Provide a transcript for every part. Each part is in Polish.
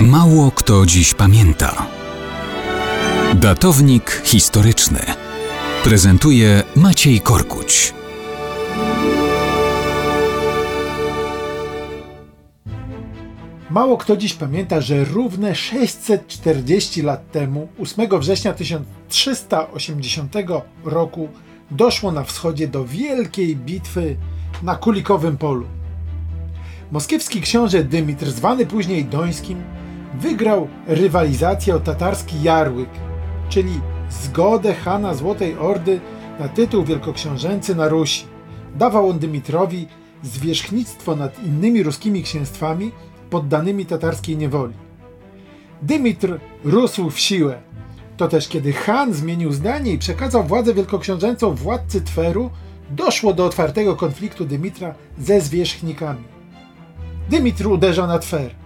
Mało kto dziś pamięta. Datownik historyczny prezentuje Maciej Korkuć. Mało kto dziś pamięta, że równe 640 lat temu, 8 września 1380 roku, doszło na wschodzie do wielkiej bitwy na Kulikowym Polu. Moskiewski książę Dymitr, zwany później Dońskim, wygrał rywalizację o tatarski Jarłyk, czyli zgodę Hana Złotej Ordy na tytuł wielkoksiążęcy na Rusi. Dawał on Dymitrowi zwierzchnictwo nad innymi ruskimi księstwami poddanymi tatarskiej niewoli. Dymitr rósł w siłę. To też kiedy Han zmienił zdanie i przekazał władzę wielkoksiążęcą władcy Tweru, doszło do otwartego konfliktu Dymitra ze zwierzchnikami. Dymitr uderza na Twer.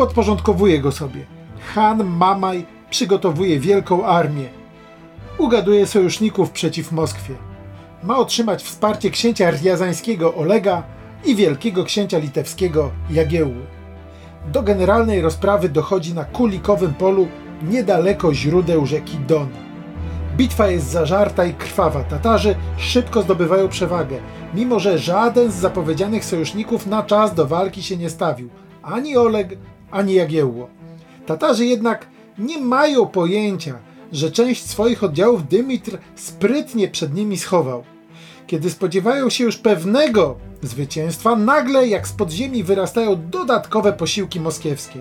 Podporządkowuje go sobie. Han Mamaj przygotowuje wielką armię. Ugaduje sojuszników przeciw Moskwie. Ma otrzymać wsparcie księcia rjazańskiego Olega i wielkiego księcia litewskiego Jagiełły. Do generalnej rozprawy dochodzi na Kulikowym polu niedaleko źródeł rzeki Don. Bitwa jest zażarta i krwawa. Tatarzy szybko zdobywają przewagę, mimo że żaden z zapowiedzianych sojuszników na czas do walki się nie stawił. Ani Oleg, ani Jagiełło. Tatarzy jednak nie mają pojęcia, że część swoich oddziałów Dymitr sprytnie przed nimi schował. Kiedy spodziewają się już pewnego zwycięstwa, nagle jak z podziemi wyrastają dodatkowe posiłki moskiewskie.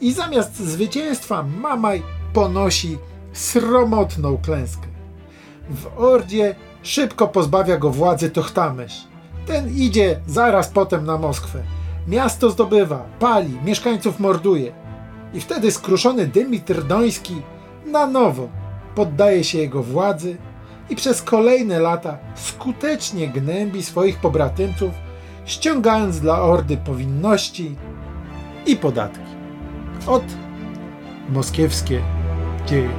I zamiast zwycięstwa Mamaj ponosi sromotną klęskę. W Ordzie szybko pozbawia go władzy Tochtamysz. Ten idzie zaraz potem na Moskwę. Miasto zdobywa, pali, mieszkańców morduje. I wtedy skruszony Dymitr Doński na nowo poddaje się jego władzy i przez kolejne lata skutecznie gnębi swoich pobratymców, ściągając dla Ordy powinności i podatki. Od moskiewskie dzieje.